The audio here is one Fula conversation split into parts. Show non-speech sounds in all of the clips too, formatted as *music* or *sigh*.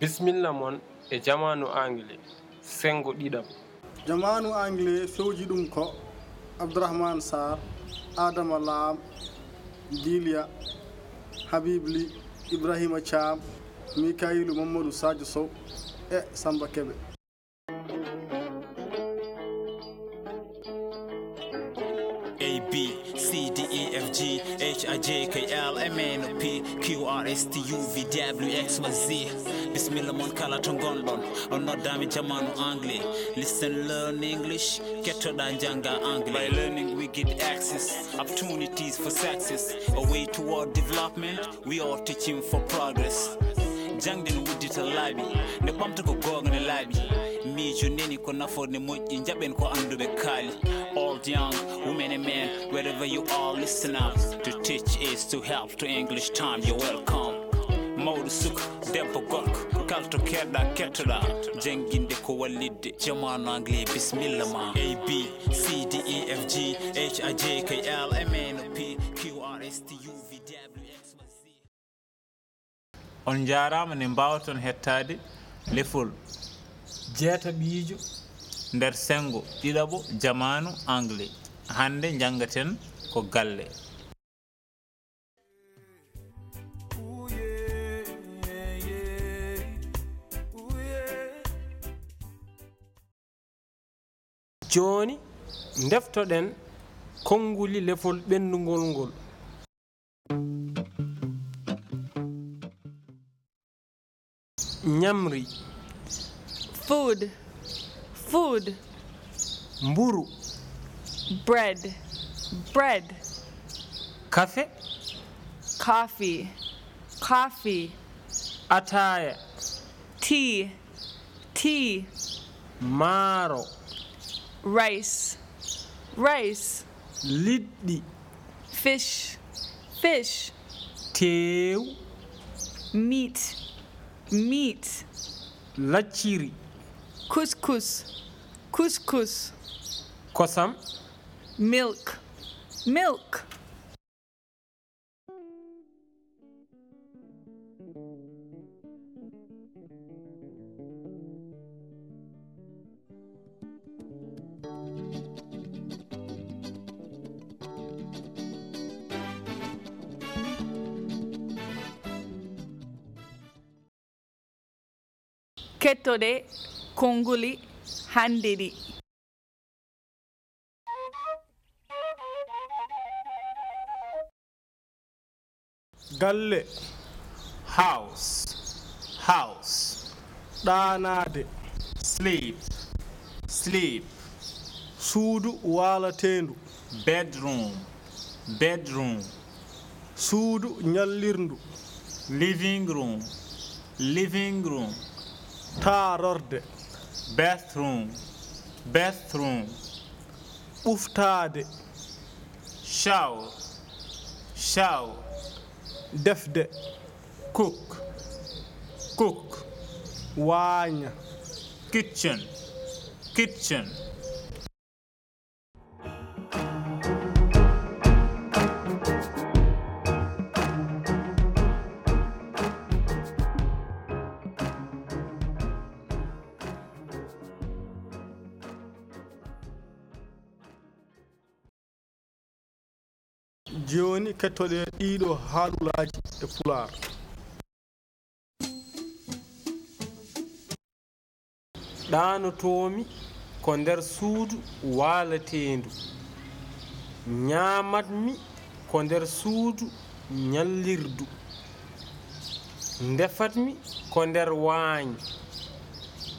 bisimilla moon e jamanu anglais sengo ɗiɗam. Jamanu anglais fewji ɗum ko abdourahmane sar adama laam dilia habibli ibrahima thiam mikailu mamadou sadio sow e samba keɓe ab c d e f g h i j k l m n o p q r s t u v w x y z. Bisimilla moon kala to gonɗon. On noddami jamanu anglais. Listen learn english. Kettoɗa jangga anglais. By learning we get access opportunities for success. A way toward development we are teaching for progress. Jangde no wuddita laaɓi nde ɓamta ko goonga ne laaɓi miijo neni ko nafoore ne moƴƴi jaɓen ko anduɓe kaali. old, young, women and men, wherever you are, listen up. To teach is to help, to English time, you're welcome. mawɗo suka debbo gorko kalto keɗɗa kettoɗa jangguinde ko wallidde jamanu anglais bisimilla ma. A b c d e f g h a j k l m n p q r s t u v w x on jarama ne mbawton hettade lefol. Jeetaɓiijo nder sengo. Ɗiɗaɓo jamanu anglais. Hande janngaten ko galle. Joni deftoɗen konnguli lefol ɓendugol ngol. Ñamri. Food. food. Mburu. Bread. Bread. Kafe. Coffee. Coffee. Ataya tea. Tea. Maaro. Rice. Rice. Liɗɗi. Fish. Fish. Teew. Meat. Meat. Lacciri. couscous. Couscous. Kosam. Milk. Milk. Kettode. konnguli hannde ɗi. Galle house house ɗanade sleep sleep suudu waalatendu bedroom bedroom suudu ñallirndu living room living room taarorde. bathroom bathroom ɓuftaade shower shower defde cook cook waaña kitchen kitchen. joni kettoɗe ɗiɗo haalulaji e pular ɗanotomi ko nder suudu waalatendu. Ñamatmi ko nder suudu ñallirdu ndefatmi ko nder waañ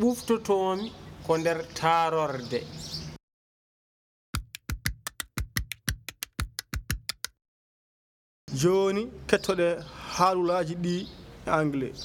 ɓuftotomi ko nder taarorde. joni kettoɗe haalulaji ɗi e anglais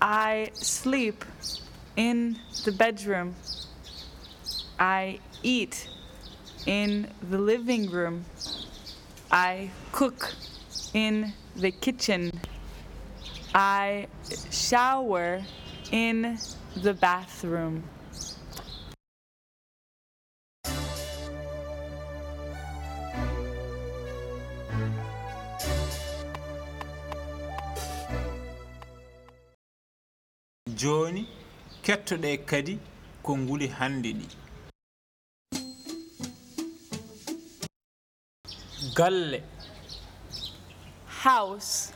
I sleep in the bedroom. I eat in the living room. I cook in the kitchen. I shower in the bathroom. joni kettoɗe kadi ko nguli hannde ɗi. Galle. House.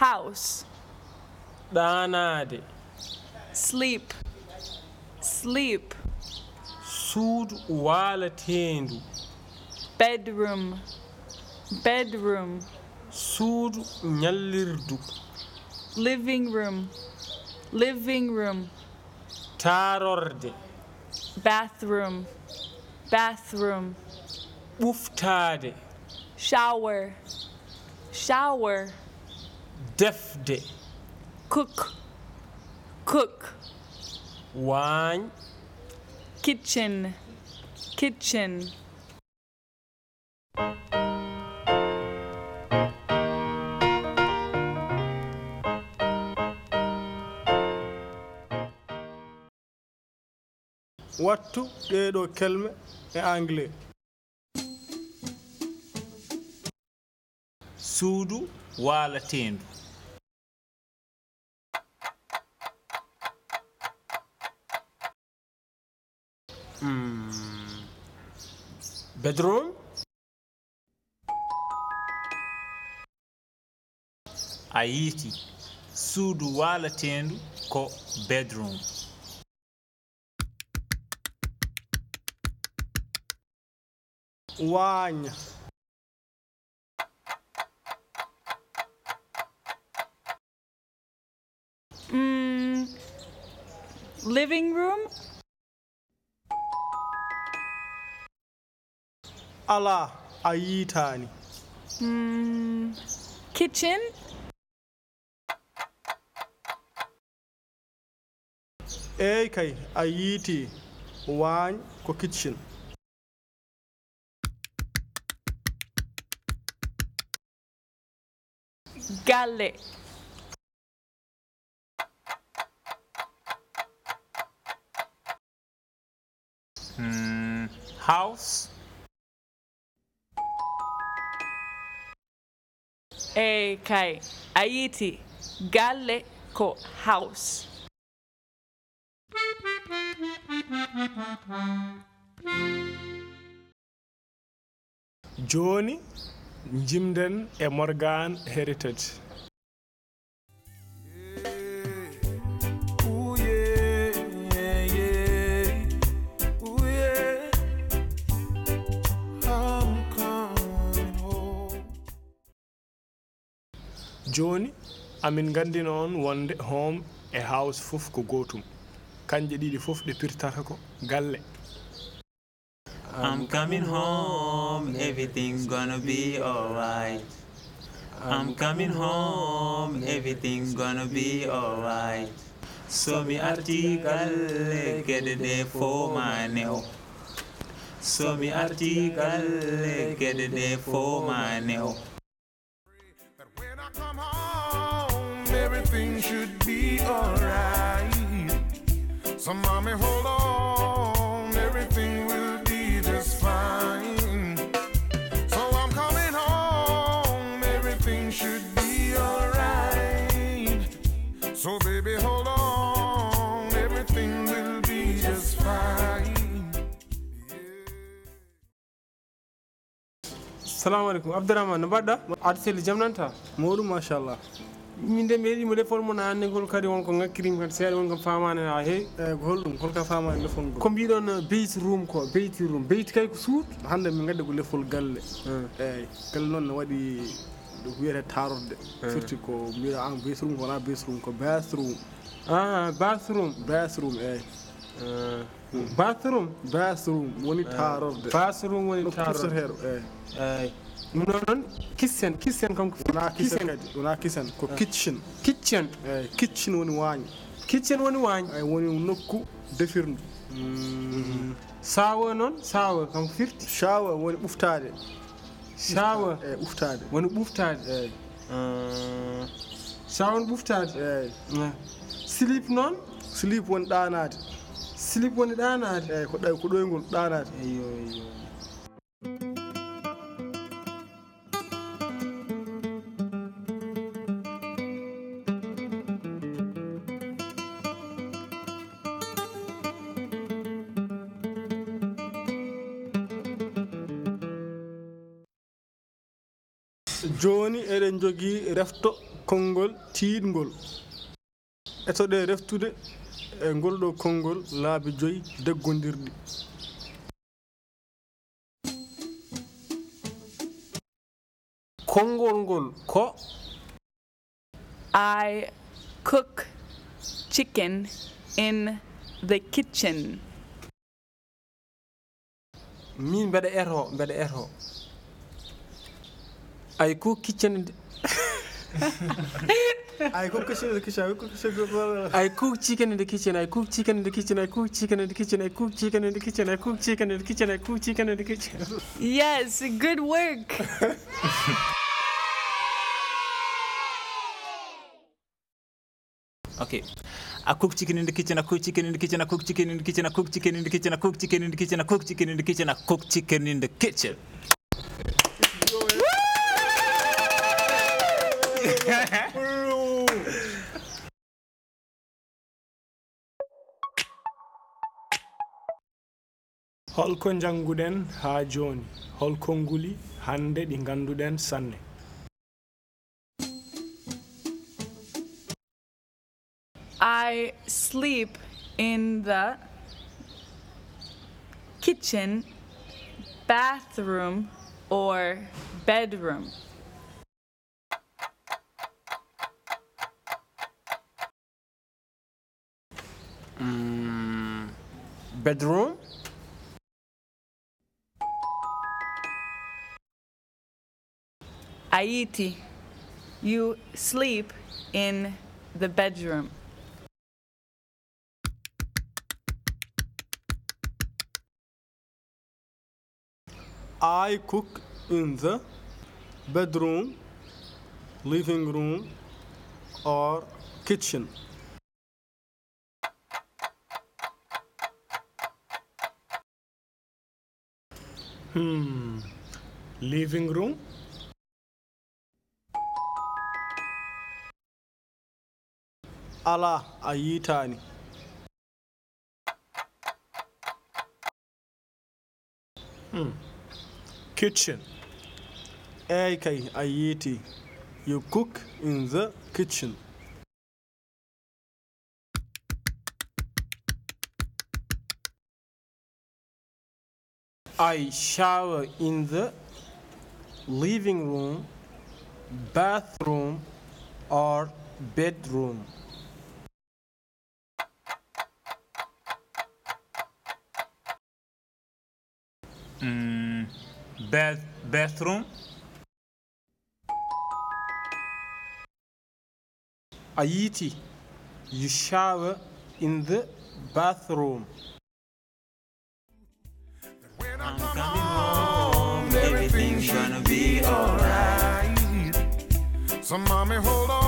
House. Ɗanade sleep. Sleep. Suudu waalatendu bedroom. Bedroom. Suudu ñallirdu. Living room. living room taarorde. bathroom bathroom. Ɓuftaade. Shower shower. Defde. Cook cook. Waañ. Kitchen kitchen. wattu ɗeɗo kelme e anglais. Suudu waalatendu. Hmm. Bedroom? A yiiti suudu waalatendu ko bedroom. waaña mm, living room? Ala a yiitaani mm, kitchen? Eyi kay a yiiti waañ ko kitchen. galle hmm, house. Eh, Eyi kay a yiiti galle ko house. Joni jimden e morgan héritage joni amin gandina on wonde home e house fof ko gotum kanje ɗiɗi fof ɗe pirtata ko galle. I'm coming home, everything's gonna be alright. I'm coming home, everything's gonna be alright. So mi arti galle geɗe ɗe fo manew. So mi arti galle geɗe ɗe fo home, Everything should be alright. So mommy, hold on. salamu aleykum abdourahmane no mbaɗɗa? Aɗa selli jaam nanta mawɗum machallah. Min de mi heeɗima lefol mon hannegol kadi wonko ngakkirimi kadi seeɗa won kam famani ha heewi. Eyyi ko holɗum holka famani lefol ngol. Ko mbiɗon beyti room ko beyti room beyti kay ko suut hande min gaddi ko lefol galle. Eyyi galle noon ne waɗi ɗo wiyete tarorde surtout ko mbiɗa an besroom ko wona besroom ko basroom a ah, basroom basroom eyyi bathroom? Bathroom woni tarorde eh, bathroom woni tarordeheɗo eyi eh. eh, ɗum ɗo noon kissen kissen kam wona kissen kadi wona kissen ko kitchen. kitchen. Eyi kitchen woni waaño kitchen woni waaño eyi woni nokku defirndu. Mm. Sawa noon sawa kam firti. Sawa woni ɓuftade. Sawa eyi ɓuftade. Woni ɓuftade. Eyi sawa woni ɓuftade. Eyi slip noon? Slip woni ɗanade slip woni ɗanade eyyi ko ɗay ko ɗoygol ɗanade eyo eyo joni eɗen jogii refto konngol tiiɗngol. Etoɗe reftude e ngol ɗo konngol laabi joyi daggondirɗi konngol ngol ko? I cook chicken in the kitchen. Min mbeɗa eto mbeɗa eto ay cook kitchen *laughs* I cook chicken in the kitchen. ay cook chicken. I cook chicken in the kitchen. I cook chicken in the kitchen. I cook chicken in the kitchen. I cook chicken in the kitchen. I cook chicken in the kitchen. I cook chicken in the kitchen. Yes, good work. okay. I cook chicken in the kitchen, I cook chicken in the kitchen, I cook chicken in the kitchen, I cook chicken in the kitchen, I cook chicken in the kitchen, I cook chicken in the kitchen, I cook chicken in the kitchen. Woo! holko jannguɗen haa jooni. Holko nguli hannde ɗi ngannduɗen sanne. I sleep in the kitchen bathroom or bedroom. Mm, bedroom? Haiti, you sleep in the bedroom. I cook in the bedroom, living room, or kitchen. Hmm, living room? ala a yitani hmm. kitchen eyi kay a yiiti you cook in the kitchen I shower in the living room, bathroom, or bedroom. Mm, bathroom a yiiti you shower in the bathroom I'm coming home, everything's gonna be alright. So, mommy, hold on.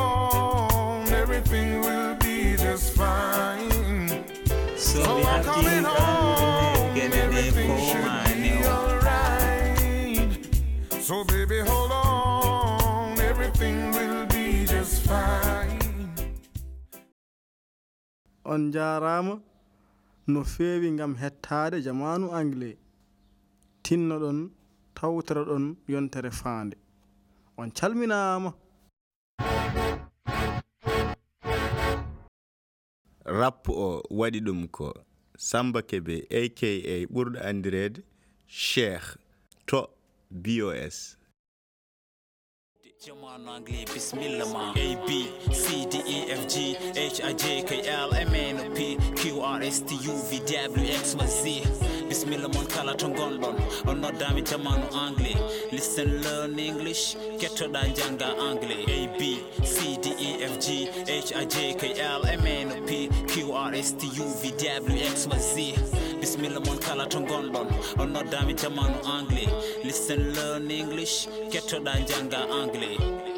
on jarama no feewi gam hettade jamanu anglais. Tinnoɗon tawtoraɗon yontere faande. On calminama rappo o waɗi ɗum ko samba kebe aka ɓurɗo andirede cheikh to bos jamanu anglais bisimilla ma. A b c d e f g h i j k l m n o p q r s t u v w x y z. Bisimilla mon kala to gonɗon on noddami jamanu anglais. Listen learn english. Kettoɗa jangga anglais. A b c d e f g h i j k l m n o p qrstuvwx ma z. Bisimilla mon kala to gonɗon. On noddami jamanu anglais. Listen learn english. Kettoɗa jangga anglais.